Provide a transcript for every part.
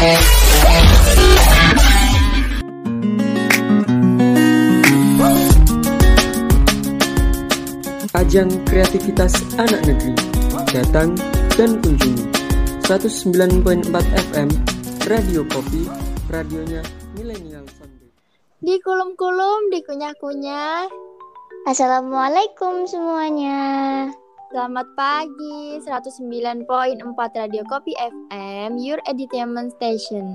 Ajang kreativitas anak negeri Datang dan kunjungi 109.4 FM Radio Kopi Radionya Milenial Sunday. Di kulum-kulum, di kunyah-kunyah. Assalamualaikum semuanya Selamat pagi 109.4 Radio Kopi FM Your Entertainment Station.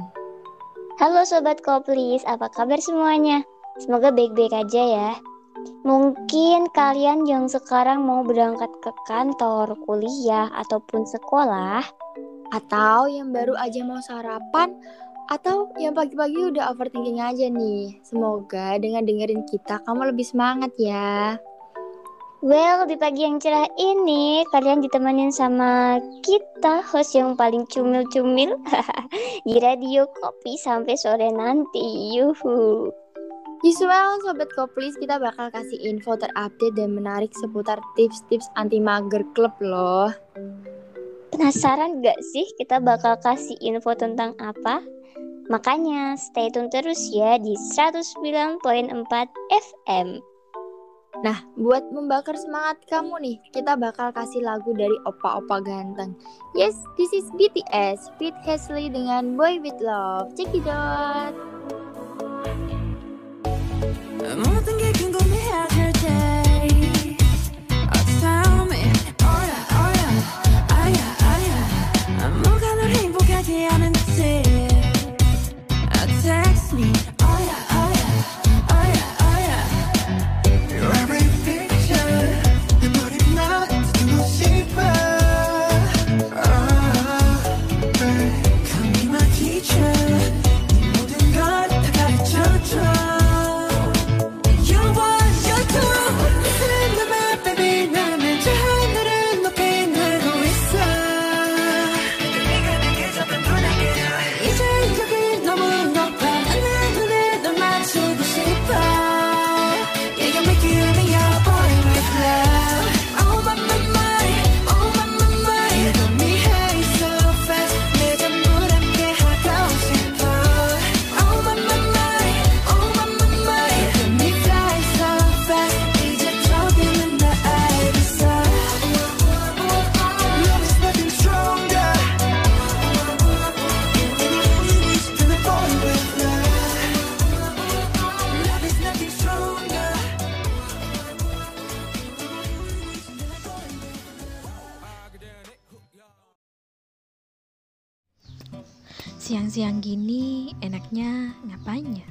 Halo Sobat Koplis, apa kabar semuanya? Semoga baik-baik aja ya. Mungkin kalian yang sekarang mau berangkat ke kantor, kuliah, ataupun sekolah Atau yang baru aja mau sarapan Atau yang pagi-pagi udah overthinking aja nih. Semoga dengan dengerin kita kamu lebih semangat ya Well, di pagi yang cerah ini kalian ditemenin sama kita host yang paling cumil-cumil di radio kopi sampai sore nanti. Yuhu. Usual Sobat Koplis kita bakal kasih info terupdate dan menarik seputar tips-tips anti mager klub loh. Penasaran gak sih kita bakal kasih info tentang apa? Makanya stay tune terus ya di 109.4 FM. Nah, buat membakar semangat kamu nih, kita bakal kasih lagu dari opa-opa ganteng. Yes, this is BTS, Pete Hesley dengan Boy With Love. Check it out. Enaknya ngapain ya?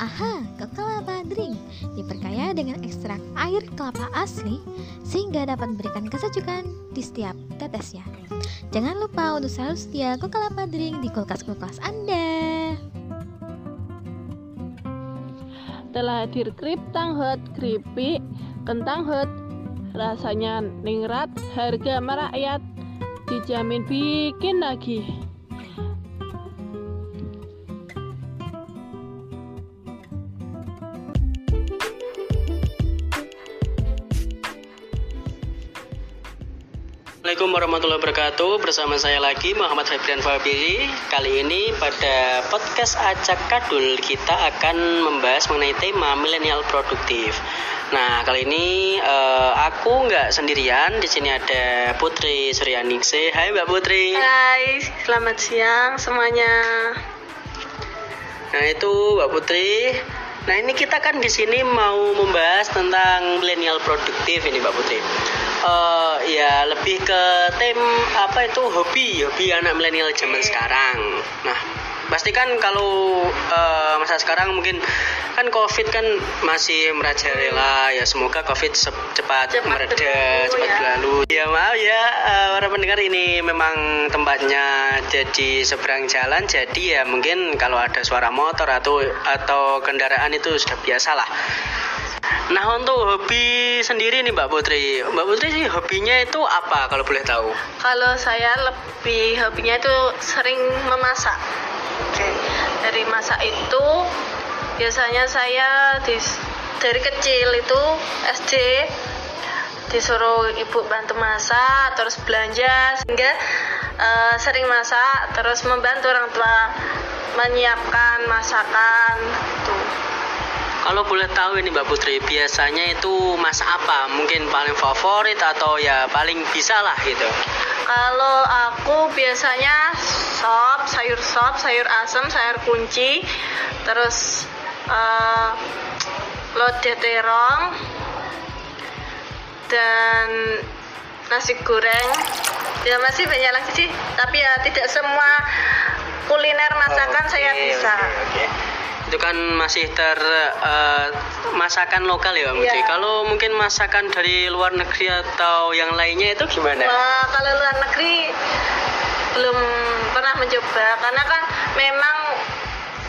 Aha, ke kelapa drink diperkaya dengan ekstrak air kelapa asli sehingga dapat memberikan kesejukan di setiap tetesnya. Jangan lupa untuk selalu setia ke kelapa drink di kulkas-kulkas Anda. telah hadir kriptang hot keripik kentang hot rasanya ningrat harga merakyat dijamin bikin lagi Assalamualaikum warahmatullahi wabarakatuh. Bersama saya lagi Muhammad Febrian Fabiri Kali ini pada podcast Acak Kadul Kita akan membahas mengenai tema milenial produktif. Nah kali ini eh, aku nggak sendirian. Di sini ada Putri Suryaningsih Hai Mbak Putri. Hai selamat siang semuanya. Nah itu Mbak Putri. Nah ini kita kan di sini mau membahas tentang milenial produktif ini Mbak Putri Eh, ya lebih ke tem apa itu hobi hobi anak milenial zaman sekarang. Nah pasti kan kalau eh, masa sekarang mungkin kan covid kan masih merajalela ya semoga covid cepat, Cepat mereda berlalu, cepat ya. berlalu. Ya maaf ya eh, para pendengar ini memang tempatnya jadi seberang jalan jadi ya mungkin kalau ada suara motor atau atau kendaraan itu sudah biasa lah Nah untuk hobi sendiri nih Mbak Putri, Mbak Putri sih hobinya itu apa kalau boleh tahu? Kalau saya lebih hobinya itu sering memasak. Oke. Dari masak itu biasanya saya dis- dari kecil itu SD disuruh ibu bantu masak terus belanja sehingga eh, sering masak terus membantu orang tua menyiapkan masakan tuh Kalau boleh tahu ini Mbak Putri, biasanya itu masak apa? Mungkin paling favorit atau ya paling bisa lah gitu. Kalau aku biasanya sop, sayur sop, sayur asem, sayur kunci, terus eh lodeh terong dan nasi goreng. Ya masih banyak lagi sih, tapi ya tidak semua kuliner masakan saya Oke, bisa. oke, oke. Itu kan masih ter eh, masakan lokal ya Mbak. Iya. Kalau mungkin masakan dari luar negeri atau yang lainnya itu gimana? Wah, kalau luar negeri belum pernah mencoba karena kan memang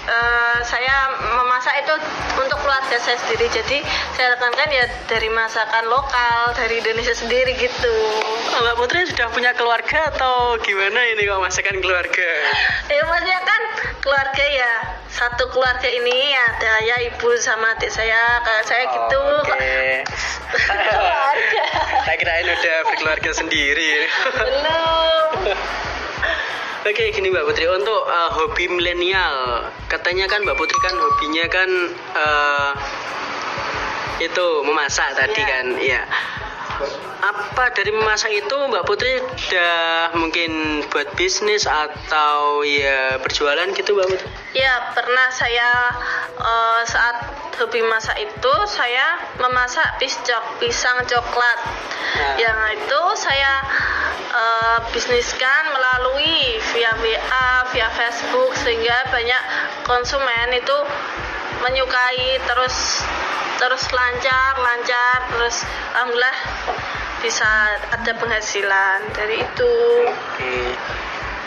eh, saya memasak itu untuk keluarga saya sendiri. Jadi saya lakukan ya dari masakan lokal dari Indonesia sendiri gitu. Mbak Putri sudah punya keluarga atau gimana ini kok masakan keluarga? ya maksudnya kan keluarga ya. Satu keluarga ini ada ya ibu sama adik saya. Kayak saya gitu. Oh, Oke. keluarga. Saya kirain udah berkeluarga sendiri. belum Oke gini Mbak Putri untuk uh, hobi milenial katanya kan Mbak Putri kan hobinya kan uh, itu memasak tadi Iya. kan ya apa dari memasak itu Mbak Putri udah mungkin buat bisnis atau ya berjualan gitu Mbak Putri Ya, pernah saya eh, saat hobi masak itu saya memasak piscok, pisang coklat. Nah. Yang itu saya eh, bisniskan melalui via WA, via Facebook sehingga banyak konsumen itu menyukai terus terus lancar, lancar, terus alhamdulillah bisa ada penghasilan dari itu. Oke.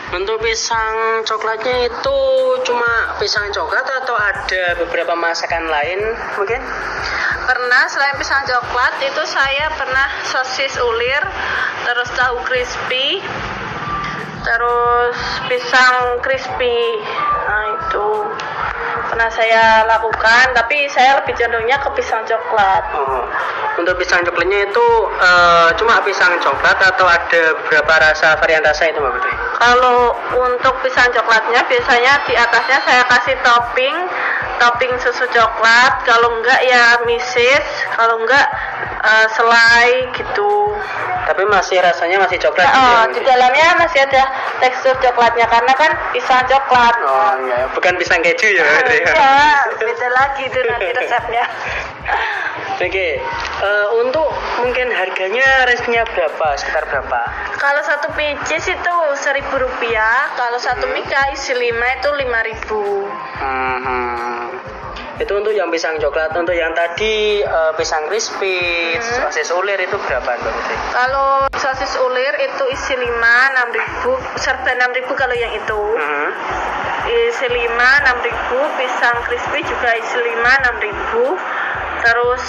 Untuk pisang coklatnya itu cuma pisang coklat atau ada beberapa masakan lain? Mungkin. Pernah selain pisang coklat itu saya pernah sosis ulir terus tahu crispy terus pisang crispy. Nah itu pernah saya lakukan tapi saya lebih cenderungnya ke pisang coklat Oh, untuk pisang coklatnya itu eh, cuma pisang coklat atau ada beberapa rasa varian rasa itu Mbak Putri? kalau untuk pisang coklatnya biasanya di atasnya saya kasih topping topping susu coklat kalau enggak ya misis kalau enggak eh, selai gitu Tapi masih rasanya masih coklat. gitu ya, Oh, di dalamnya masih ada tekstur coklatnya karena kan pisang coklat. Oh iya, bukan pisang keju ya? Ya, beda lagi itu nanti resepnya. Oke, eh, untuk mungkin harganya range-nya berapa? Sekitar berapa? Kalau satu pieces itu seribu rupiah, kalau satu Hmm. mika isi lima itu lima ribu. Hmm. Itu untuk yang pisang coklat, untuk yang tadi eh, pisang crispy, Hmm. sosis ulir itu berapa Mbak Putri? Kalau sosis ulir itu isi lima enam ribu, serba enam ribu kalau yang itu. Hmm. Isi lima enam ribu, pisang crispy juga isi lima enam ribu. Terus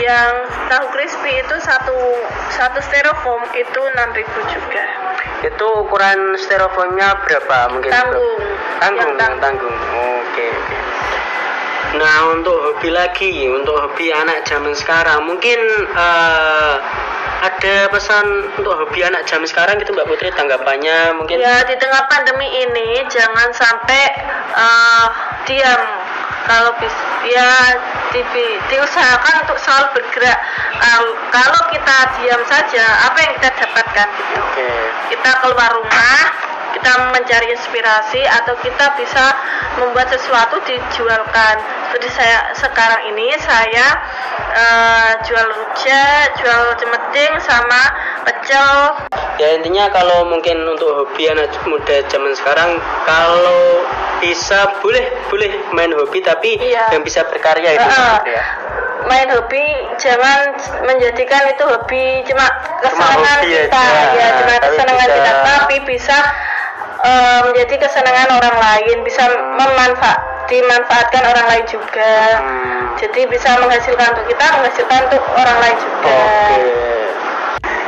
yang tahu crispy itu satu satu styrofoam itu enam ribu juga. Itu ukuran styrofoamnya berapa mungkin? Tanggung. Tanggung, Yang yang tanggung. Oke, oke. Nah, untuk hobi lagi, untuk hobi anak zaman sekarang, mungkin eh, ada pesan untuk hobi anak zaman sekarang gitu Mbak Putri tanggapannya mungkin Ya di tengah pandemi ini jangan sampai eh, diam. Kalau bis, ya di, diusahakan untuk selalu bergerak. Kalau- kalau kita diam saja, apa yang kita dapatkan gitu? Oke. Kita keluar rumah, kita mencari inspirasi atau kita bisa membuat sesuatu dijualkan. Seperti saya sekarang ini saya eh, jual rujak, jual cemeding sama pecel Ya intinya kalau mungkin untuk hobi anak muda zaman sekarang kalau bisa boleh boleh main hobi tapi Iya. yang bisa berkarya itu ya. main hobi jangan menjadikan itu hobi cuma kesenangan hobi kita aja. ya cuma kesenangan bisa- kita tapi bisa eh, menjadi kesenangan orang lain bisa memanfaat dimanfaatkan orang lain juga Hmm. jadi bisa menghasilkan untuk kita menghasilkan untuk orang lain juga Oke.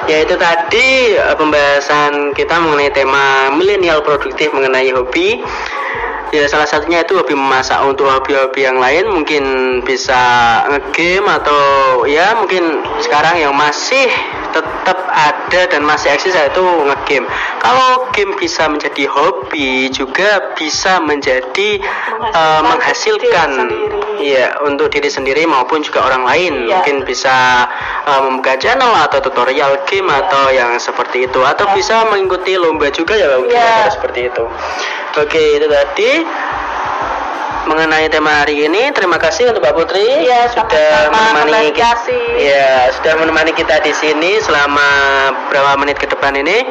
Ya itu tadi eh, pembahasan kita mengenai tema milenial produktif mengenai hobi. Ya salah satunya itu hobi memasak untuk hobi-hobi yang lain mungkin bisa ngegame atau ya mungkin sekarang yang masih tet- tetap ada dan masih eksis yaitu ngegame. Kalau game bisa menjadi hobi juga bisa menjadi eh, menghasilkan iya untuk diri sendiri maupun juga orang lain. Iya. Mungkin bisa eh, membuka channel atau tutorial game atau yang seperti itu atau bisa mengikuti lomba juga ya mungkin ada seperti itu. Oke, itu tadi mengenai tema hari ini. Terima kasih untuk Mbak Putri Iya, sudah menemani kita. Ya, sudah menemani kita di sini selama beberapa menit ke depan ini.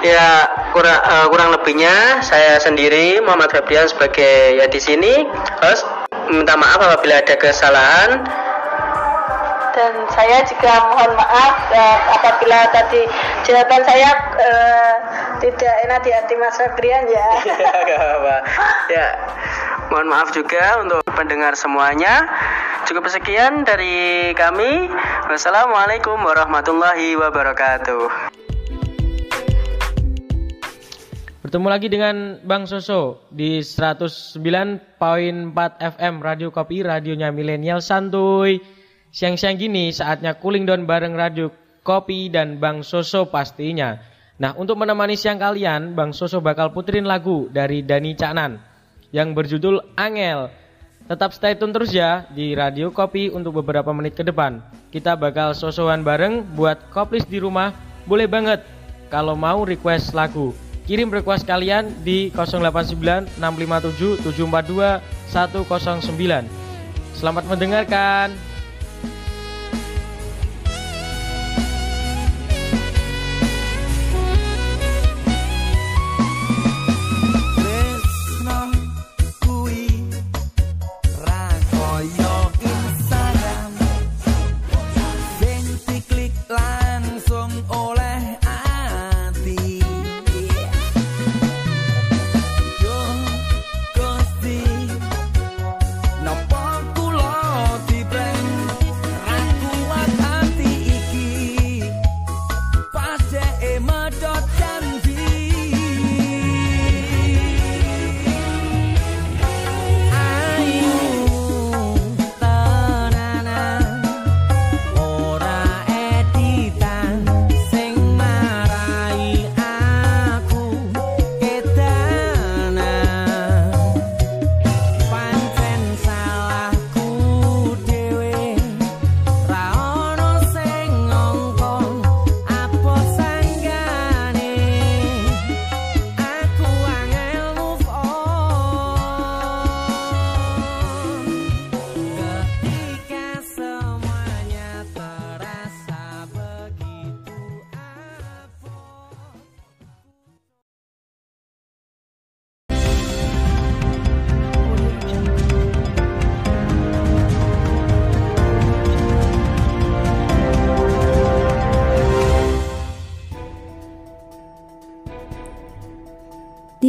Ya, kurang eh, kurang lebihnya saya sendiri Muhammad Febrian sebagai ya di sini host minta maaf apabila ada kesalahan. Dan saya juga mohon maaf eh, apabila tadi jawaban saya eh, tidak enak di hati Mas Febrian ya. Gak apa-apa. Ya, mohon maaf juga untuk pendengar semuanya. Cukup sekian dari kami. Wassalamualaikum warahmatullahi wabarakatuh. Bertemu lagi dengan Bang Soso di 109.4 FM Radio Kopi, radionya milenial santuy. Siang-siang gini saatnya cooling down bareng Radio Kopi dan Bang Soso pastinya. Nah, untuk menemani siang kalian, Bang Soso bakal puterin lagu dari Dani Caknan yang berjudul Angel. Tetap stay tune terus ya di Radio Kopi untuk beberapa menit ke depan. Kita bakal sosohan bareng buat koplis di rumah. Boleh banget kalau mau request lagu. Kirim request kalian di 089 657 742 109. Selamat mendengarkan.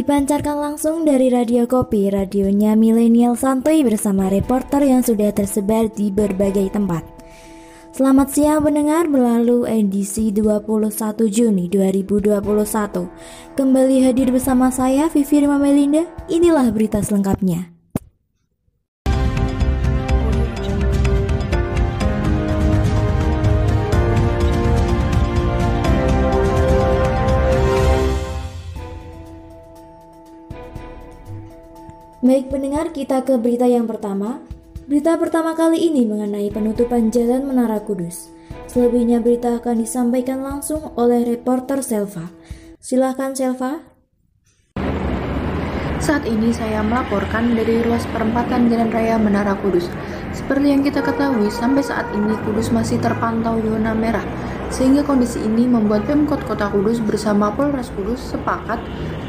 Dipancarkan langsung dari Radio Kopi, radionya milenial santuy bersama reporter yang sudah tersebar di berbagai tempat. Selamat siang pendengar berlalu edisi 21 Juni 2021. Kembali hadir bersama saya Vivi Rima Melinda. Inilah berita selengkapnya. Baik pendengar, kita ke berita yang pertama. Berita pertama kali ini mengenai penutupan jalan Menara Kudus. Selebihnya berita akan disampaikan langsung oleh reporter Selva. Silahkan Selva. Saat ini saya melaporkan dari ruas perempatan Jalan Raya Menara Kudus. Seperti yang kita ketahui, sampai saat ini Kudus masih terpantau zona merah. Sehingga kondisi ini membuat Pemkot Kota Kudus bersama Polres Kudus sepakat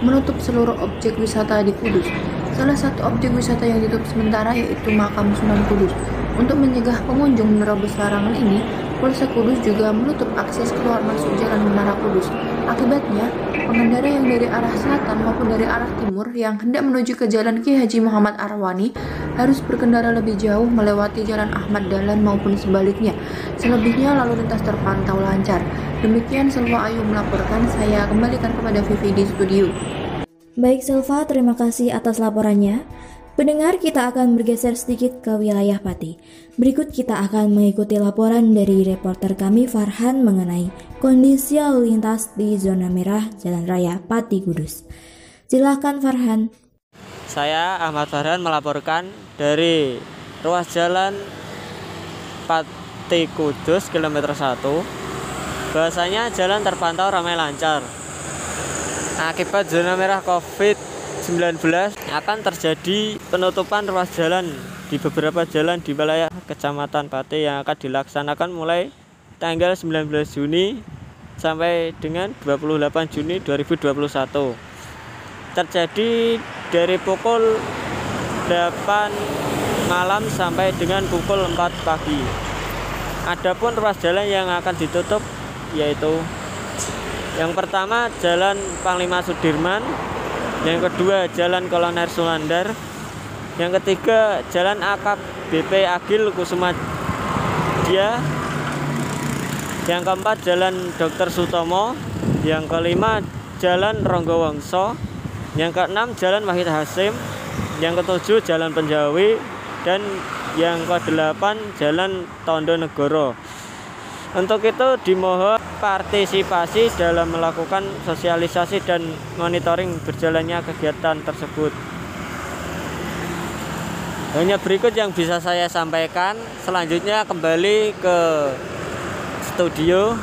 menutup seluruh objek wisata di Kudus. Salah satu objek wisata yang ditutup sementara yaitu makam Sunan Kudus. Untuk mencegah pengunjung menerobos larangan ini, Polsek Kudus juga menutup akses keluar masuk jalan Menara Kudus. Akibatnya, pengendara yang dari arah selatan maupun dari arah timur yang hendak menuju ke Jalan Ki Haji Muhammad Arwani harus berkendara lebih jauh melewati Jalan Ahmad Dahlan maupun sebaliknya. Selebihnya lalu lintas terpantau lancar. Demikian Selwa Ayu melaporkan, saya kembalikan kepada Vivi di studio. Baik Selva, terima kasih atas laporannya. Pendengar, kita akan bergeser sedikit ke wilayah Pati. Berikut kita akan mengikuti laporan dari reporter kami Farhan mengenai kondisi lalu lintas di zona merah Jalan Raya Pati Kudus. Silahkan Farhan. Saya Ahmad Farhan melaporkan dari ruas jalan Pati Kudus kilometer 1. Bahasanya jalan terpantau ramai lancar. Akibat zona merah COVID-19 akan terjadi penutupan ruas jalan di beberapa jalan di wilayah Kecamatan Pati yang akan dilaksanakan mulai tanggal 19 Juni sampai dengan 28 Juni 2021. Terjadi dari pukul 8 malam sampai dengan pukul 4 pagi. Adapun ruas jalan yang akan ditutup yaitu yang pertama Jalan Panglima Sudirman, yang kedua Jalan Kolonel Sulandar, yang ketiga Jalan AKBP Agil Kusuma Dia, yang keempat Jalan Dr. Sutomo, yang kelima Jalan Ronggo Wongso, yang keenam Jalan Wahid Hasim, yang ketujuh Jalan Penjawi, dan yang kedelapan Jalan Tondo Negoro. Untuk itu dimohon partisipasi dalam melakukan sosialisasi dan monitoring berjalannya kegiatan tersebut. Hanya berikut yang bisa saya sampaikan. Selanjutnya kembali ke studio.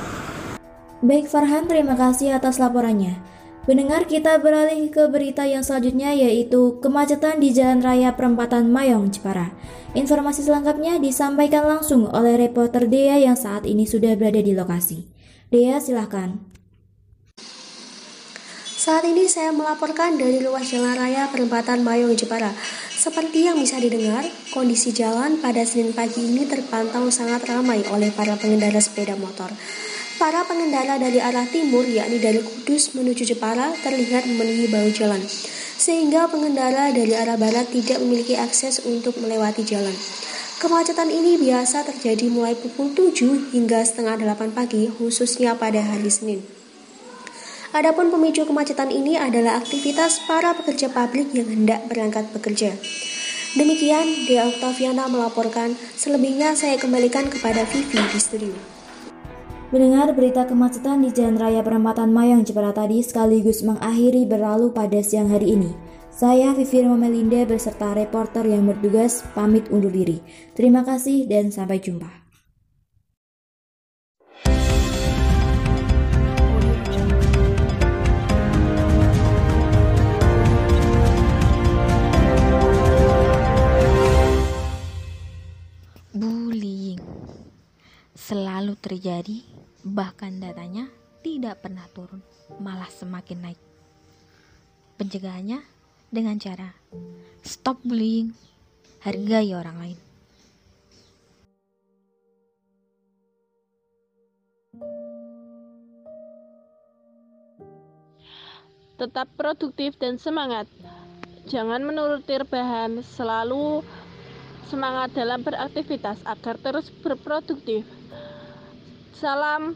Baik Farhan, terima kasih atas laporannya. Pendengar kita beralih ke berita yang selanjutnya yaitu kemacetan di Jalan Raya Perempatan Mayong Jepara. Informasi selengkapnya disampaikan langsung oleh reporter Dea yang saat ini sudah berada di lokasi. Dea silahkan. Saat ini saya melaporkan dari luas jalan raya perempatan Mayong Jepara. Seperti yang bisa didengar, kondisi jalan pada Senin pagi ini terpantau sangat ramai oleh para pengendara sepeda motor. Para pengendara dari arah timur, yakni dari Kudus menuju Jepara, terlihat memenuhi bahu jalan, sehingga pengendara dari arah barat tidak memiliki akses untuk melewati jalan. Kemacetan ini biasa terjadi mulai pukul 7 hingga setengah 8 pagi, khususnya pada hari Senin. Adapun pemicu kemacetan ini adalah aktivitas para pekerja pabrik yang hendak berangkat bekerja. Demikian, Dea Oktaviana melaporkan. Selebihnya saya kembalikan kepada Vivi di studio. Mendengar berita kemacetan di Jalan Raya Perempatan Mayang Jepara tadi sekaligus mengakhiri berlalu pada siang hari ini. Saya Vivi Melinda beserta reporter yang bertugas pamit undur diri. Terima kasih dan sampai jumpa. Selalu terjadi, bahkan datanya tidak pernah turun, malah semakin naik. Pencegahannya dengan cara stop bullying, hargai orang lain. Tetap produktif dan semangat. Jangan menuruti rebahan, selalu semangat dalam beraktivitas agar terus berproduktif. Salam,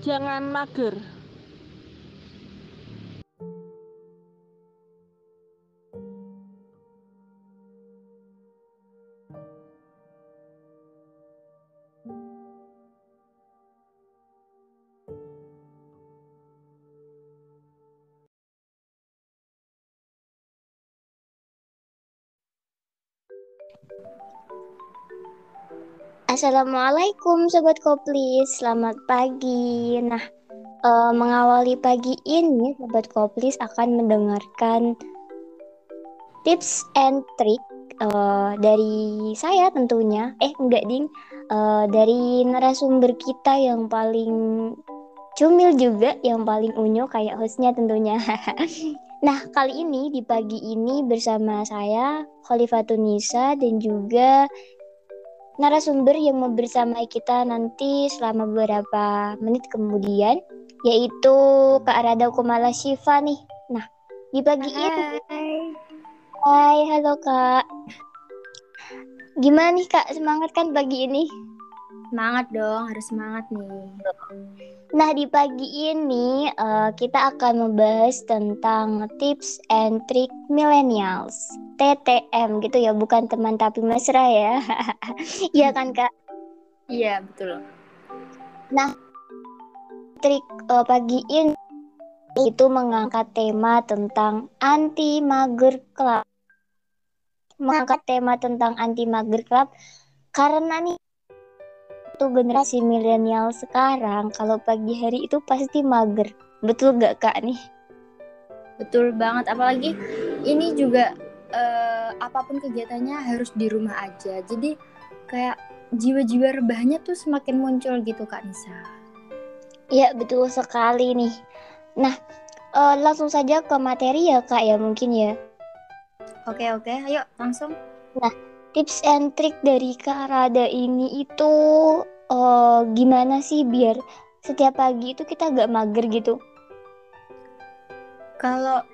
jangan mager. Assalamualaikum Sobat Koplis, selamat pagi. Nah, eh, mengawali pagi ini Sobat Koplis akan mendengarkan tips and trick eh, dari saya tentunya. Eh, enggak ding, Eh, dari narasumber kita yang paling cumil juga, yang paling unyu kayak hostnya tentunya. nah, kali ini di pagi ini bersama saya Khalifatun Nisa dan juga narasumber yang mau bersama kita nanti selama beberapa menit kemudian yaitu Kak Rada Kumala Shiva nih. Nah, di pagi ini Hai, halo Kak. Gimana nih Kak, semangat kan pagi ini? Semangat dong, harus semangat nih. Nah, di pagi ini uh, kita akan membahas tentang tips and trick millennials. TTM gitu ya, bukan teman tapi mesra ya. Iya kan, Kak? Iya, betul. Nah, trik uh, pagi ini itu mengangkat tema tentang anti mager club. Mengangkat tema tentang anti mager club karena nih itu generasi milenial sekarang kalau pagi hari itu pasti mager. Betul gak kak nih? Betul banget. Apalagi ini juga uh, apa pun kegiatannya harus di rumah aja. Jadi kayak jiwa-jiwa rebahannya tuh semakin muncul gitu kak Nisa. Iya betul sekali nih. Nah uh, langsung saja ke materi ya kak ya mungkin ya. Oke oke, ayo langsung. Nah tips and trick dari Kak Rada ini itu uh, gimana sih biar setiap pagi itu kita gak mager gitu? Kalau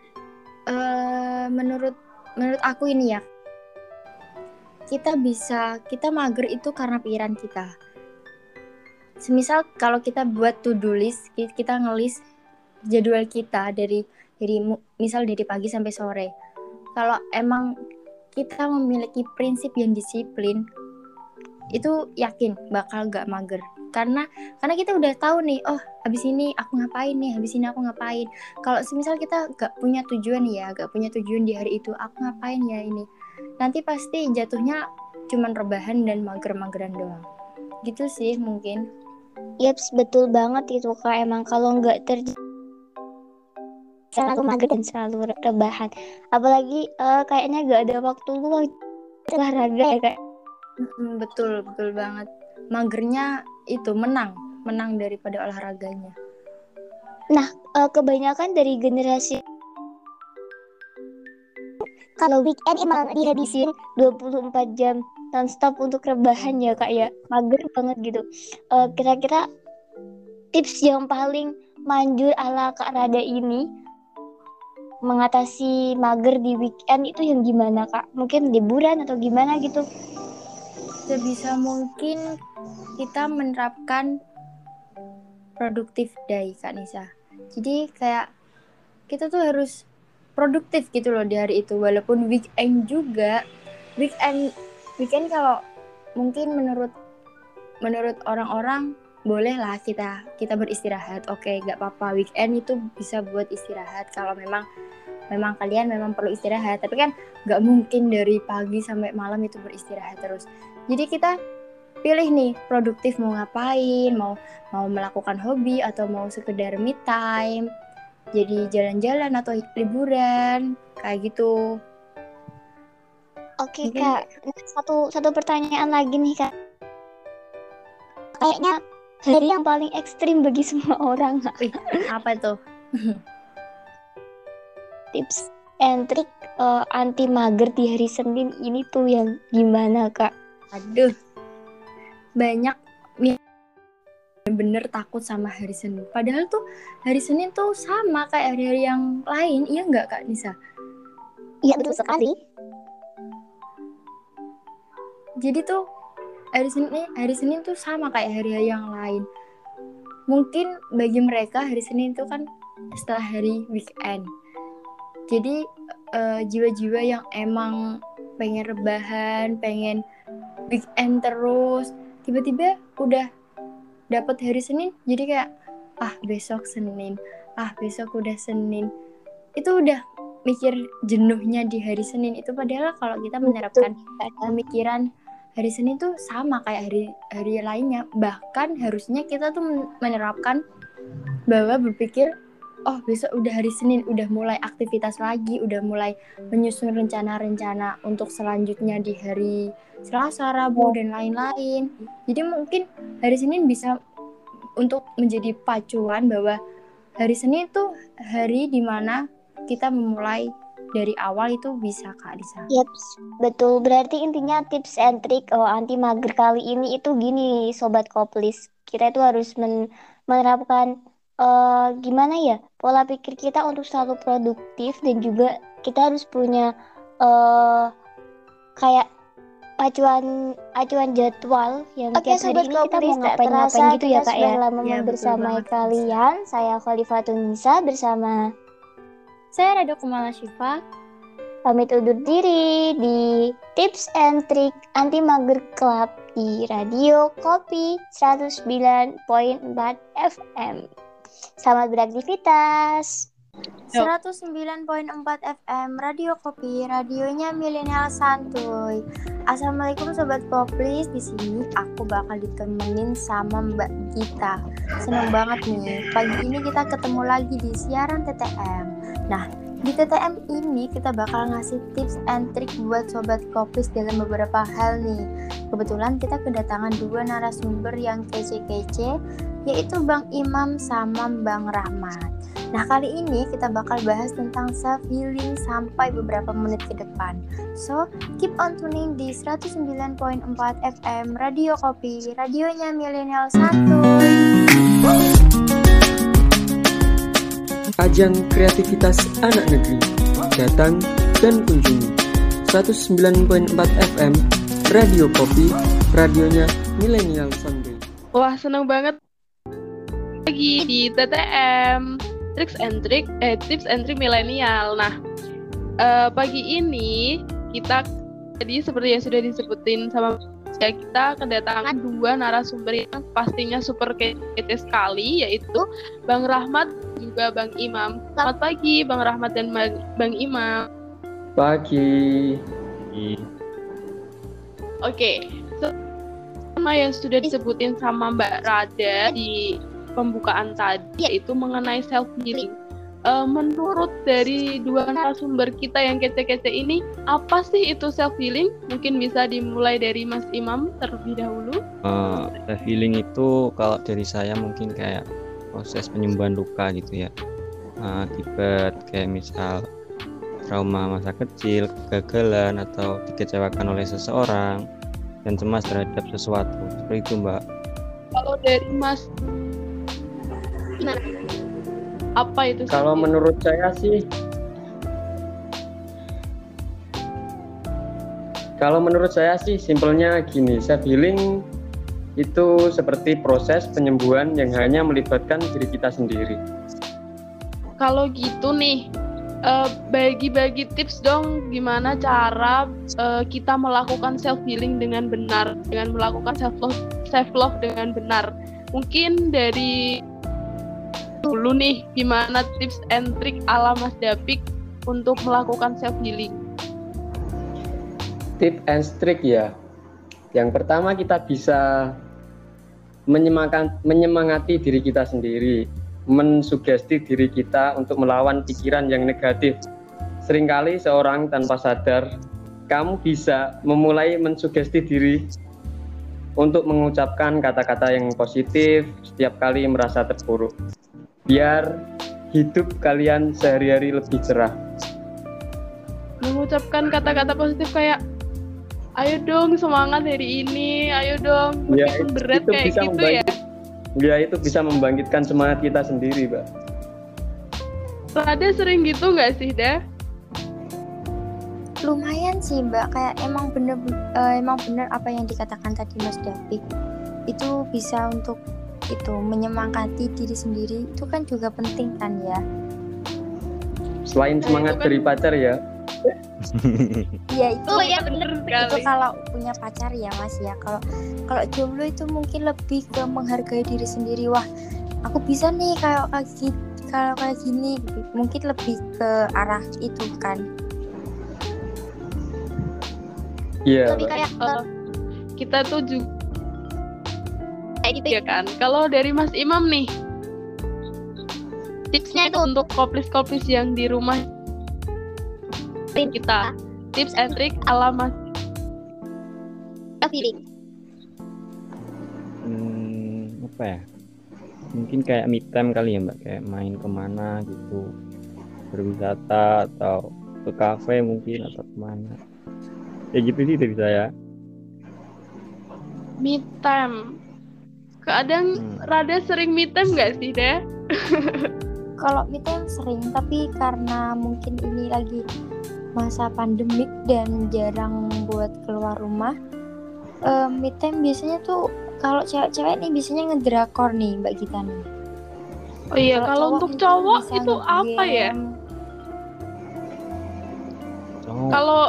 uh, menurut menurut aku ini ya, kita bisa kita mager itu karena pikiran kita. Semisal kalau kita buat to do list, kita ngelis jadwal kita dari dari misal dari pagi sampai sore. Kalau emang kita memiliki prinsip yang disiplin itu yakin bakal gak mager. Karena karena kita udah tahu nih oh habis ini aku ngapain nih habis ini aku ngapain. Kalau semisal kita gak punya tujuan ya gak punya tujuan di hari itu aku ngapain ya ini? Nanti pasti jatuhnya cuman rebahan dan mager-mageran doang. Gitu sih mungkin. Yaps betul banget itu kak. Emang kalau nggak terjadi selalu mager dan selalu rebahan. Apalagi uh, kayaknya gak ada waktu luang olahraga ya kayak betul betul banget. Magernya itu menang menang daripada olahraganya. Nah uh, kebanyakan dari generasi kalau weekend emang dihabisin 24 jam nonstop untuk rebahan ya kak ya. Mager banget gitu. Uh, kira-kira tips yang paling manjur ala kak Rada ini mengatasi mager di weekend itu yang gimana kak? Mungkin liburan atau gimana gitu? Sebisa mungkin kita menerapkan produktif day kak Nisa. Jadi kayak kita tuh harus produktif gitu loh di hari itu walaupun weekend juga weekend weekend kalau mungkin menurut menurut orang-orang boleh lah kita kita beristirahat. Oke okay, gak apa-apa. Weekend itu bisa buat istirahat. Kalau memang memang kalian memang perlu istirahat. Tapi kan gak mungkin dari pagi sampai malam itu beristirahat terus. Jadi kita pilih nih produktif mau ngapain mau mau melakukan hobi atau mau sekedar me time. Jadi jalan-jalan atau liburan kayak gitu. Oke kak. Satu satu pertanyaan lagi nih kak. Kayaknya hari yang paling ekstrim bagi semua orang. apa itu? Tips and trick uh, anti mager di hari Senin ini tuh yang gimana kak? Aduh, banyak bener takut sama hari Senin. Padahal tuh hari Senin tuh sama kayak hari-hari yang lain, iya nggak kak Nisa? Iya betul sekali. Jadi tuh hari Senin hari Senin tuh sama kayak hari-hari yang lain. Mungkin bagi mereka hari Senin itu kan setelah hari weekend. Jadi uh, jiwa-jiwa yang emang pengen rebahan pengen weekend terus tiba-tiba udah dapat hari Senin jadi kayak ah besok Senin ah besok udah Senin. Itu udah mikir jenuhnya di hari Senin. Itu padahal kalau kita menerapkan pemikiran hari Senin tuh sama kayak hari hari lainnya. Bahkan harusnya kita tuh menerapkan bahwa berpikir oh besok udah hari Senin udah mulai aktivitas lagi udah mulai menyusun rencana-rencana untuk selanjutnya di hari Selasa, Rabu dan lain-lain. Jadi mungkin hari Senin bisa untuk menjadi pacuan bahwa hari Senin tuh hari di mana kita memulai dari awal itu bisa kak Disa. Yep, betul. Berarti intinya tips and trick oh, anti mager kali ini itu gini sobat koplis. Kita itu harus men menerapkan uh, gimana ya pola pikir kita untuk selalu produktif dan juga kita harus punya uh, kayak acuan acuan jadwal yang Oke, tiap hari Sobat ini kita mau tak ngapain-ngapain terasa gitu ya kak sudah ya. lama Iya, membersamai betul banget. kalian. Saya Khalifatun Nisa bersama Saya Rado Kumala Syifa. Pamit undur diri di Tips and Trick Anti Mager Club di Radio Kopi 109.4 FM. Selamat beraktivitas. 109.4 FM Radio Kopi, radionya milenial santuy. Assalamualaikum sobat Koplis, di sini aku bakal ditemenin sama Mbak Gita. Seneng banget nih, pagi ini kita ketemu lagi di siaran TTM. Nah, di TTM ini kita bakal ngasih tips and trick buat sobat Koplis dalam beberapa hal nih. Kebetulan kita kedatangan dua narasumber yang kece-kece, yaitu Bang Imam sama Bang Rahmat. Nah, kali ini kita bakal bahas tentang self healing sampai beberapa menit ke depan. So, keep on tuning di 109.4 FM Radio Kopi, radionya milenial santuy. Ajang kreativitas anak negeri. Datang dan kunjungi 109.4 FM Radio Kopi, radionya milenial santuy. Wah, seneng banget lagi di TTM Tricks and Trick eh Tips and Trick Milenial. Nah, eh, pagi ini kita jadi seperti yang sudah disebutin sama ya kita kedatangan dua narasumber yang pastinya super kece sekali yaitu Bang Rahmat juga Bang Imam. Selamat pagi Bang Rahmat dan Bang, Imam. Pagi. Oke, sama yang sudah disebutin sama Mbak Rada di pembukaan tadi yaitu mengenai self healing. Menurut dari dua narasumber kita yang kece-kece ini, apa sih itu self healing? Mungkin bisa dimulai dari Mas Imam terlebih dahulu. Eh, self healing itu kalau dari saya mungkin kayak proses penyembuhan luka gitu ya Eh, akibat kayak misal trauma masa kecil kegagalan atau dikecewakan oleh seseorang dan cemas terhadap sesuatu seperti itu mbak Kalau dari Mas gimana? Apa itu? Kalau menurut saya sih Kalau menurut saya sih simpelnya gini, self healing itu seperti proses penyembuhan yang hanya melibatkan diri kita sendiri. Kalau gitu nih, eh, bagi-bagi tips dong gimana cara eh, kita melakukan self healing dengan benar, dengan melakukan self love, self love dengan benar. Mungkin dari dulu nih, gimana tips and trick ala Mas Dapik untuk melakukan self healing? Tip and trick ya. Yang pertama kita bisa menyemangat- menyemangati diri kita sendiri, mensugesti diri kita untuk melawan pikiran yang negatif. Seringkali seorang tanpa sadar, kamu bisa memulai mensugesti diri untuk mengucapkan kata-kata yang positif setiap kali merasa terpuruk. Biar hidup kalian sehari-hari lebih cerah. Mengucapkan kata-kata positif kayak Ayo dong semangat hari ini, ayo dong Ya, meskipun berat kayak bisa gitu ya. ya itu bisa membangkitkan semangat kita sendiri, Mbak. Rada sering gitu nggak sih, dah? Lumayan sih Mbak, kayak emang bener eh, emang bener apa yang dikatakan tadi Mas David. Itu bisa untuk itu menyemangati diri sendiri itu kan juga penting kan ya. Selain Nah, semangat itu kan- dari pacar ya. Iya itu Oh, ya bener itu kalau punya pacar ya Mas ya. Kalau kalau jomblo itu mungkin lebih ke menghargai diri sendiri. Wah, aku bisa nih kayak kayak gini, kalau kayak gini mungkin lebih ke arah itu kan. Iya. Lebih Mbak. kayak Eh, kita tuh juga gitu ya kan. Kalau dari Mas Imam nih, tipsnya itu untuk koplis-koplis yang di rumah kita, tips and trick ala Mas Hmm, apa ya? Mungkin kayak me time kali ya mbak. Kayak main ke mana gitu. Berwisata atau ke kafe mungkin atau ke mana. Ya gitu sih dari saya. Me time. Kadang Hmm. rada sering me time nggak sih, deh? kalau me time sering tapi karena mungkin ini lagi masa pandemik dan jarang buat keluar rumah, eh, me time biasanya tuh kalau cewek-cewek nih biasanya ngedrakor nih Mbak Gita nih. Oh iya, Kalau untuk cowok itu apa ya? Kalau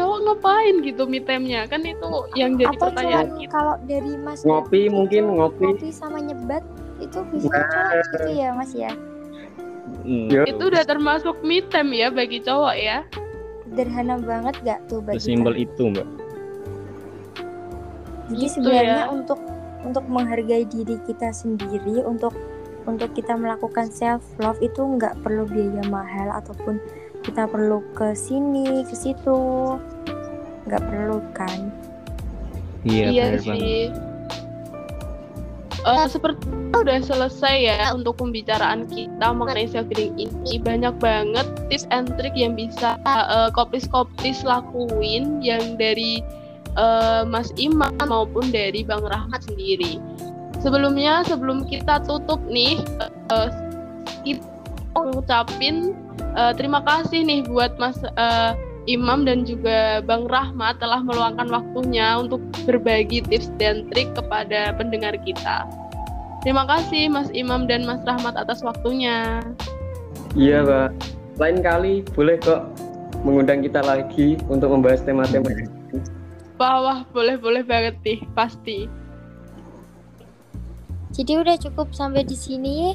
cowok ngapain gitu me time-nya? Kan itu yang jadi Atau pertanyaan cuman kita. kalau dari Mas Ngopi Dati mungkin, itu ngopi. ngopi sama nyebat itu bisa Nah. cowok gitu ya Mas ya. Hmm. Yo. Itu udah termasuk me time ya bagi cowok ya. Sederhana banget gak tuh bagi Sesimpel itu mbak. Jadi Gitu sebenarnya ya. untuk untuk menghargai diri kita sendiri, untuk untuk kita melakukan self love itu nggak perlu biaya mahal ataupun kita perlu ke sini ke situ, nggak perlu kan? Iya, benar banget. sih. Eh, seperti udah selesai ya untuk pembicaraan kita mengenai self healing ini banyak banget tips and trick yang bisa eh, koplis-koplis lakuin yang dari eh, Mas Imam maupun dari Bang Rahmat sendiri. Sebelumnya sebelum kita tutup nih eh, kita ngucapin eh, terima kasih nih buat Mas eh, Imam dan juga Bang Rahmat telah meluangkan waktunya untuk berbagi tips dan trik kepada pendengar kita. Terima kasih Mas Imam dan Mas Rahmat atas waktunya. Iya, Mbak. Lain kali boleh kok mengundang kita lagi untuk membahas tema-tema Wah, wah, boleh-boleh banget nih, pasti. Jadi udah cukup sampai di sini.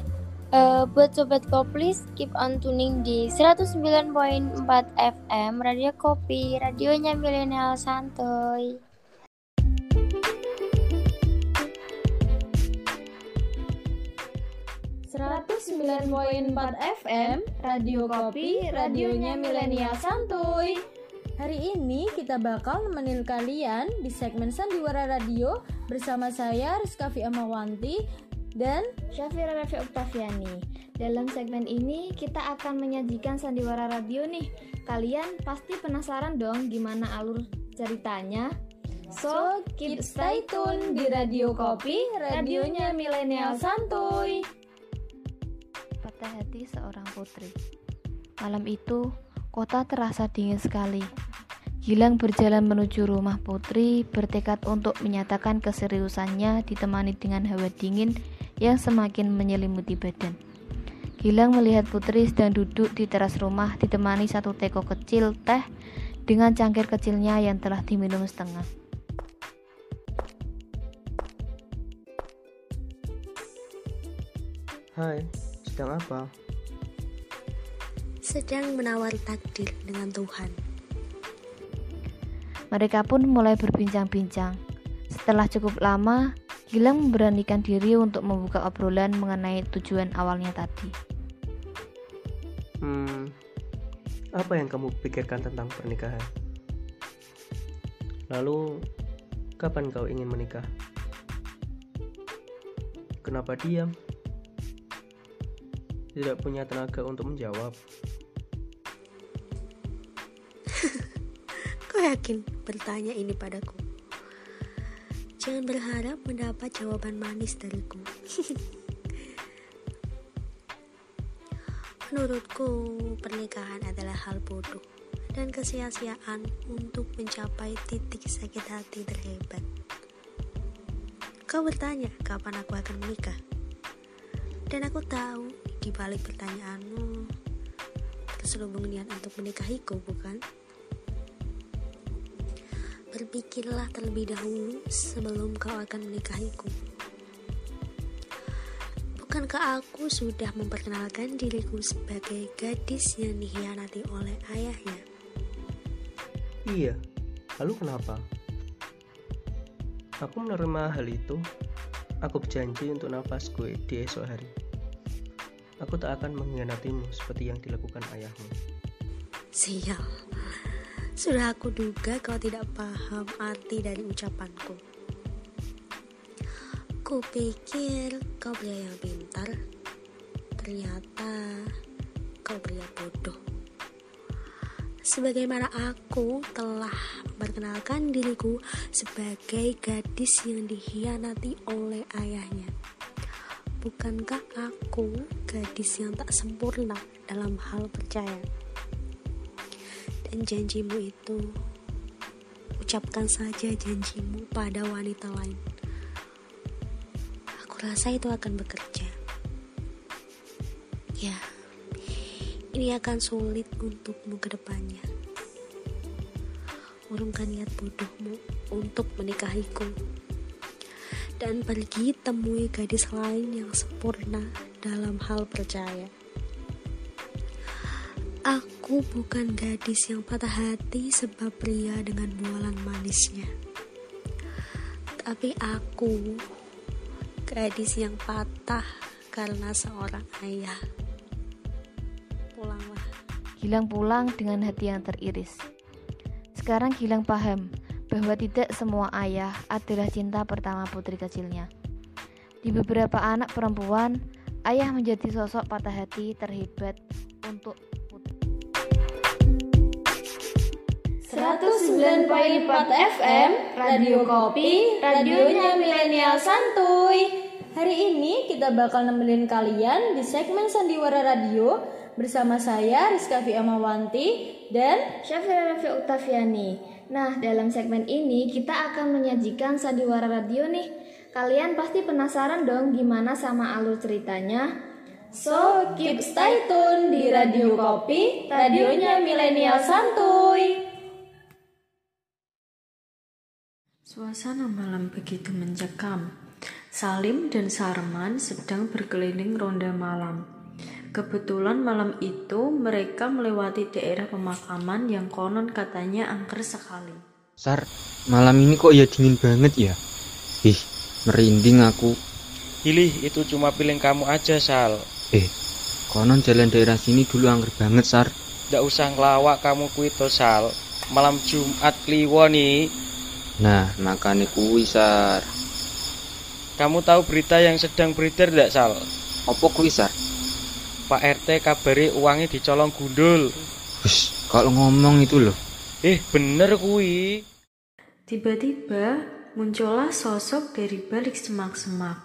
Eh, buat sobat Koplis, keep on tuning di 109.4 FM Radio Kopi, radionya milenial santuy. FM Radio Kopi, radionya milenial santuy. Hari ini kita bakal nemenin kalian di segmen Sandiwara Radio bersama saya Rizka Amawanti dan Syafira Rafi Oktaviani. Dalam segmen ini kita akan menyajikan sandiwara radio nih. Kalian pasti penasaran dong gimana alur ceritanya? So, keep stay tune di Radio Kopi, radionya milenial santuy. Patah hati seorang putri. Malam itu, kota terasa dingin sekali. Gilang berjalan menuju rumah putri, bertekad untuk menyatakan keseriusannya ditemani dengan hawa dingin yang semakin menyelimuti badan. Gilang melihat putri sedang duduk di teras rumah ditemani satu teko kecil teh dengan cangkir kecilnya yang telah diminum setengah. Hai, sedang apa? Sedang menawari takdir dengan Tuhan. Mereka pun mulai berbincang-bincang. Setelah cukup lama, Gilang memberanikan diri untuk membuka obrolan mengenai tujuan awalnya tadi. Hmm, apa yang kamu pikirkan tentang pernikahan? Lalu, kapan kau ingin menikah? Kenapa diam? Tidak punya tenaga untuk menjawab. Kau yakin bertanya ini padaku? Jangan berharap mendapat jawaban manis dariku. Menurutku, pernikahan adalah hal bodoh dan kesia-siaan untuk mencapai titik sakit hati terhebat. Kau bertanya kapan aku akan menikah, dan aku tahu di balik pertanyaanmu terselubung niat untuk menikahiku, bukan? Berpikirlah terlebih dahulu sebelum kau akan menikahiku. Bukankah aku sudah memperkenalkan diriku sebagai gadis yang dikhianati oleh ayahnya? Iya, lalu kenapa? Aku menerima hal itu. Aku berjanji untuk nafas gue di esok hari. Aku tak akan mengkhianatimu seperti yang dilakukan ayahmu. Sial, sudah aku duga kau tidak paham arti dari ucapanku. Ku pikir kau pria yang pintar, ternyata kau pria bodoh. Sebagaimana aku telah memperkenalkan diriku sebagai gadis yang dikhianati oleh ayahnya. Bukankah aku gadis yang tak sempurna dalam hal percaya? Janjimu itu, ucapkan saja janjimu pada wanita lain. Aku rasa itu akan bekerja. Ya, ini akan sulit untukmu ke depannya. Urungkan niat bodohmu untuk menikahiku. Dan pergi temui gadis lain yang sempurna dalam hal percaya. Aku bukan gadis yang patah hati sebab pria dengan bualan manisnya. Tapi aku gadis yang patah karena seorang ayah. Pulanglah. Gilang pulang dengan hati yang teriris. Sekarang Gilang paham bahwa tidak semua ayah adalah cinta pertama putri kecilnya. Di beberapa anak perempuan, ayah menjadi sosok patah hati terhebat untuk 109.4 FM Radio Kopi Radionya Milenial Santuy. Hari ini kita bakal nemenin kalian di segmen Sandiwara Radio Bersama saya Rizka Amawanti dan Syafira Rafi Uktaviani Nah dalam segmen ini kita akan menyajikan Sandiwara Radio nih. Kalian pasti penasaran dong gimana sama alur ceritanya. So keep stay tune di Radio Kopi Radionya Milenial Santuy Suasana malam begitu mencekam. Salim dan Sarman sedang berkeliling ronda malam. Kebetulan malam itu mereka melewati daerah pemakaman yang konon katanya angker sekali. Sar, malam ini kok ya dingin banget ya? Ih, merinding aku. Hilih, itu cuma piling kamu aja, Sal. Eh, konon jalan daerah sini dulu angker banget, Sar. Nggak usah ngelawak kamu kuito, Sal. Malam Jumat kliwon nih, Nah, makanya kuwi sar. Kamu tahu berita yang sedang beredar tidak, Sal? Apa kuwi sar? Pak RT kabari uangnya dicolong gundul. Hus, kalau ngomong itu loh. Eh, bener kuwi. Tiba-tiba muncullah sosok dari balik semak-semak.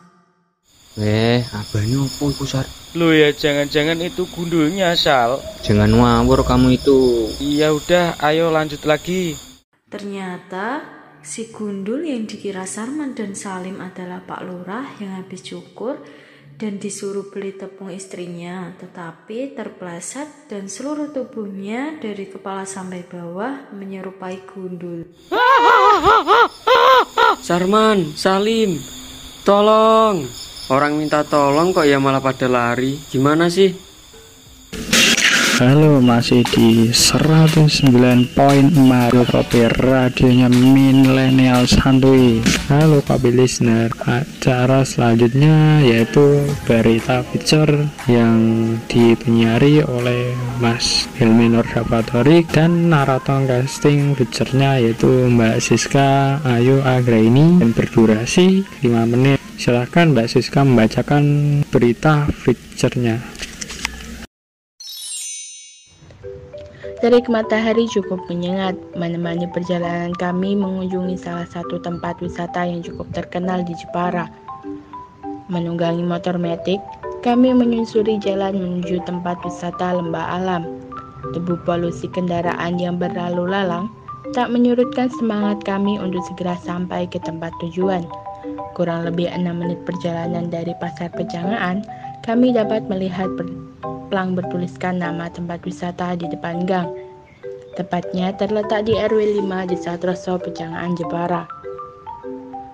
Eh, abahnya apa iku sar? Lo ya jangan-jangan itu gundulnya, Sal. Jangan ngawur kamu itu. Iya udah, ayo lanjut lagi. Ternyata Si gundul yang dikira Sarman dan Salim adalah Pak Lurah yang habis cukur dan disuruh beli tepung istrinya, tetapi terpleset dan seluruh tubuhnya dari kepala sampai bawah menyerupai gundul. Sarman, Salim, tolong. Orang minta tolong kok ya malah pada lari. Gimana sih? Halo masih di 109.4 Kopi radionya milenial santuy Halo Kopi listener. Acara selanjutnya yaitu berita feature yang dipenyari oleh Mas Hilmi Nurdapatori Dan narator casting featurenya yaitu Mbak Siska Ayu Agraini. Dan berdurasi 5 menit. Silahkan Mbak Siska membacakan berita featurenya Terik matahari cukup menyengat, menemani perjalanan kami mengunjungi salah satu tempat wisata yang cukup terkenal di Jepara. Menunggangi motor metik, kami menyusuri jalan menuju tempat wisata lembah alam. Debu polusi kendaraan yang berlalu lalang tak menyurutkan semangat kami untuk segera sampai ke tempat tujuan. Kurang lebih enam menit perjalanan dari pasar pejangaan, kami dapat melihat plang bertuliskan nama tempat wisata di depan gang. Tepatnya terletak di RW 5 di Satroso, Pejangan, Jepara.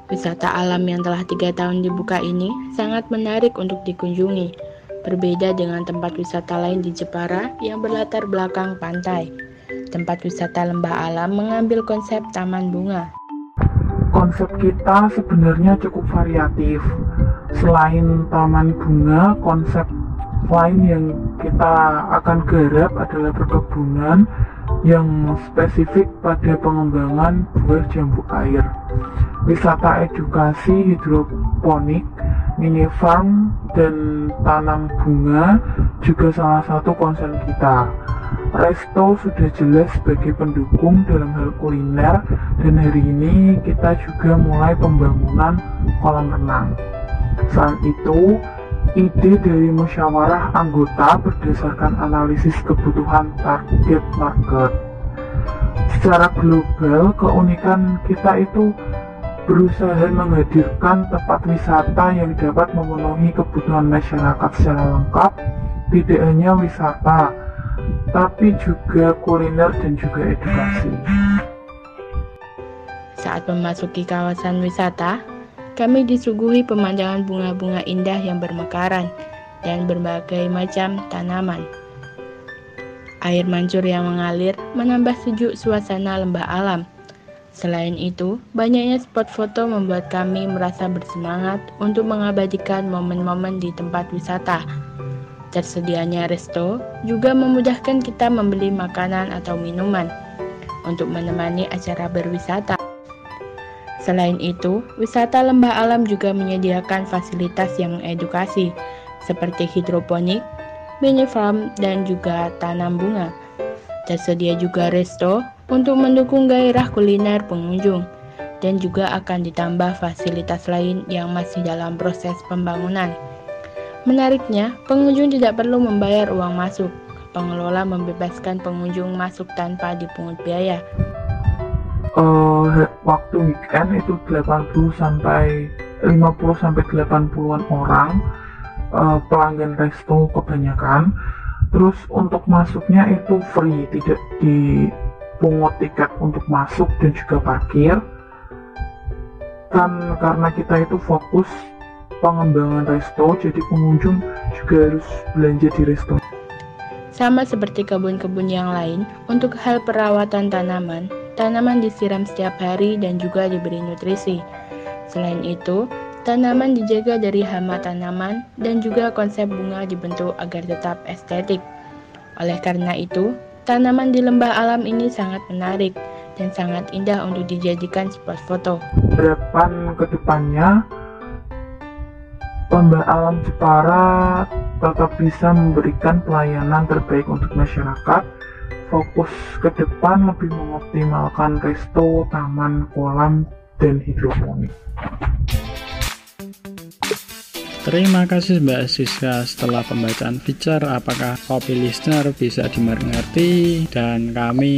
Wisata alam yang telah tiga tahun dibuka ini sangat menarik untuk dikunjungi. Berbeda dengan tempat wisata lain di Jepara yang berlatar belakang pantai. Tempat wisata lembah alam mengambil konsep taman bunga. Konsep kita sebenarnya cukup variatif. Selain taman bunga, konsep lain yang kita akan garap adalah perkebunan yang spesifik pada pengembangan buah jambu air. Wisata edukasi hidroponik, mini farm, dan tanam bunga juga salah satu konsen kita. Resto sudah jelas sebagai pendukung dalam hal kuliner dan hari ini kita juga mulai pembangunan kolam renang. Selain itu, ide dari musyawarah anggota berdasarkan analisis kebutuhan target market. secara global keunikan kita itu berusaha menghadirkan tempat wisata yang dapat memenuhi kebutuhan masyarakat secara lengkap tidak hanya wisata tapi juga kuliner dan juga edukasi saat memasuki kawasan wisata kami disuguhi pemandangan bunga-bunga indah yang bermekaran dan berbagai macam tanaman Air mancur yang mengalir menambah sejuk suasana lembah alam. Selain itu, banyaknya spot foto membuat kami merasa bersemangat untuk mengabadikan momen-momen di tempat wisata. Tersedianya resto juga memudahkan kita membeli makanan atau minuman untuk menemani acara berwisata. Selain itu, wisata lembah alam juga menyediakan fasilitas yang mengedukasi, seperti hidroponik, mini farm, dan juga tanam bunga. Tersedia juga resto untuk mendukung gairah kuliner pengunjung dan juga akan ditambah fasilitas lain yang masih dalam proses pembangunan. Menariknya, pengunjung tidak perlu membayar uang masuk. Pengelola membebaskan pengunjung masuk tanpa dipungut biaya. Uh, waktu weekend itu 80 sampai 50 sampai 80-an orang uh, pelanggan resto kebanyakan. Terus untuk masuknya itu free tidak dipungut tiket untuk masuk dan juga parkir. Kan karena kita itu fokus pengembangan resto jadi pengunjung juga harus belanja di resto. Sama seperti kebun-kebun yang lain, untuk hal perawatan tanaman, tanaman disiram setiap hari dan juga diberi nutrisi. Selain itu, Tanaman dijaga dari hama tanaman dan juga konsep bunga dibentuk agar tetap estetik. Oleh karena itu, tanaman di lembah alam ini sangat menarik dan sangat indah untuk dijadikan spot foto. Harapan ke depannya, lembah alam Jepara tetap bisa memberikan pelayanan terbaik untuk masyarakat. Fokus ke depan lebih mengoptimalkan resto, taman, kolam, dan hidroponik. Terima kasih Mbak Siska setelah pembacaan feature apakah copy listener bisa dimengerti? Dan kami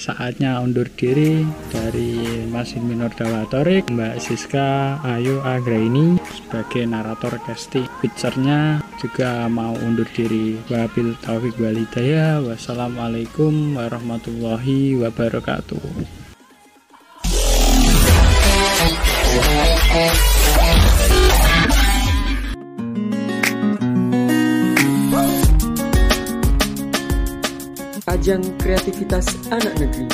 saatnya undur diri dari Masin Minor Dawatorik Mbak Siska Ayu Agraini sebagai narator casting. Featurenya juga mau undur diri. Wabil taufik walidaya wassalamualaikum warahmatullahi wabarakatuh ajang kreativitas anak negeri.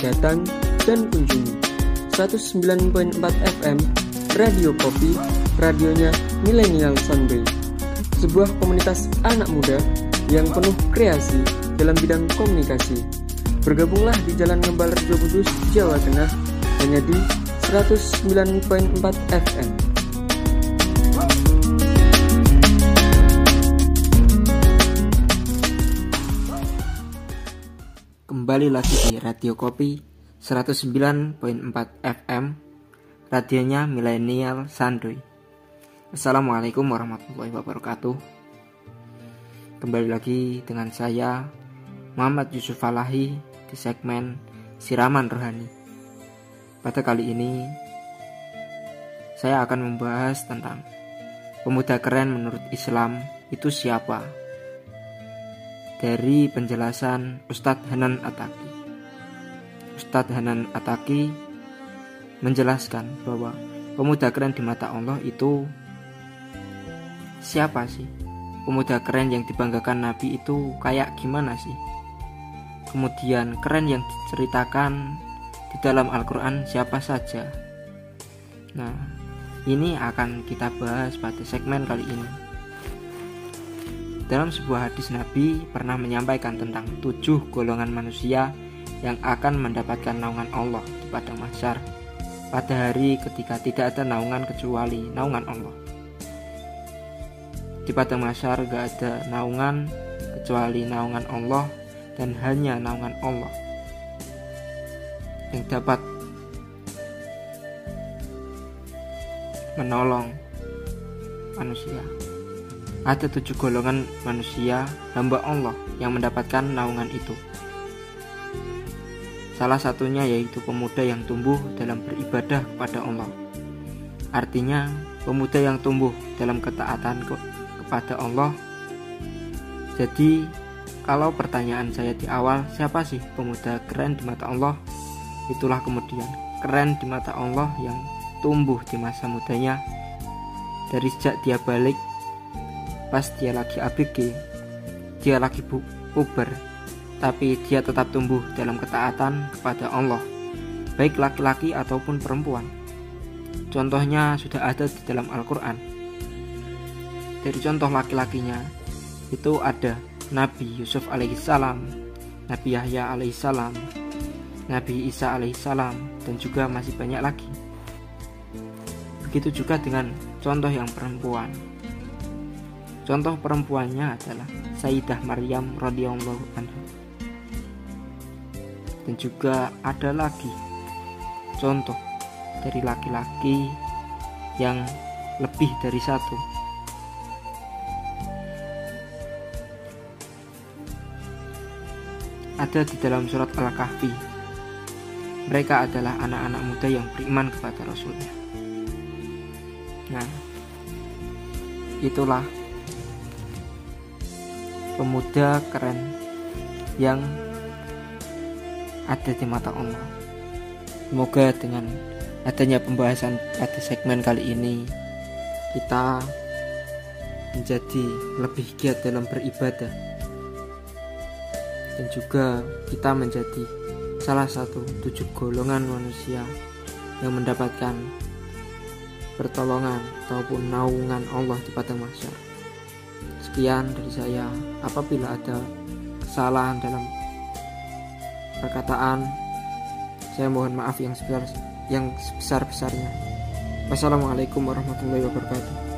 Datang dan kunjungi 109.4 FM Radio Kopi, radionya Millennial Sunday. Sebuah komunitas anak muda yang penuh kreasi dalam bidang komunikasi. Bergabunglah di Jalan Ngebal Rejo Kudus, Jawa Tengah, hanya di 109.4 FM. Kembali lagi di Radio Kopi 109.4 FM Radionya Milenial Sandoy Assalamualaikum warahmatullahi wabarakatuh. Kembali lagi dengan saya Muhammad Yusuf Falahi di segmen Siraman Rohani. Pada kali ini Saya akan membahas tentang Pemuda keren menurut Islam itu siapa? Dari penjelasan Ustadz Hanan Ataki. Ustadz Hanan Ataki menjelaskan bahwa pemuda keren di mata Allah itu siapa sih? Pemuda keren yang dibanggakan Nabi itu kayak gimana sih? Kemudian keren yang diceritakan di dalam Al-Quran siapa saja? Nah, ini akan kita bahas pada segmen kali ini. Dalam sebuah hadis Nabi pernah menyampaikan tentang tujuh golongan manusia yang akan mendapatkan naungan Allah di padang mahsyar pada hari ketika tidak ada naungan kecuali naungan Allah. Di padang mahsyar gak ada naungan kecuali naungan Allah dan hanya naungan Allah yang dapat menolong manusia. Ada tujuh golongan manusia hamba Allah yang mendapatkan naungan itu. Salah satunya yaitu pemuda yang tumbuh dalam beribadah kepada Allah. Artinya, pemuda yang tumbuh dalam ketaatan ke kepada Allah. Jadi, kalau pertanyaan saya di awal, siapa sih pemuda keren di mata Allah? Itulah kemudian keren di mata Allah yang tumbuh di masa mudanya dari sejak dia balik pas dia lagi ABG dia lagi puber tapi dia tetap tumbuh dalam ketaatan kepada Allah, baik laki-laki ataupun perempuan. Contohnya sudah ada di dalam Al-Quran. Dari contoh laki-lakinya, itu ada Nabi Yusuf alaihissalam, Nabi Yahya alaihissalam, Nabi Isa alaihissalam, dan juga masih banyak lagi. Begitu juga dengan contoh yang perempuan. Contoh perempuannya adalah Sayyidah Maryam radhiyallahu anha. Dan juga ada lagi contoh dari laki-laki yang lebih dari satu. Ada di dalam surat Al-Kahfi. Mereka adalah anak-anak muda yang beriman kepada Rasulnya. Nah itulah pemuda keren yang ada di mata Allah. Semoga dengan adanya pembahasan pada segmen kali ini kita menjadi lebih giat dalam beribadah dan juga kita menjadi salah satu tujuh golongan manusia yang mendapatkan pertolongan ataupun naungan Allah di padang. Sekian dari saya. Apabila ada kesalahan dalam perkataan saya mohon maaf yang sebesar yang sebesar besarnya wassalamualaikum warahmatullahi wabarakatuh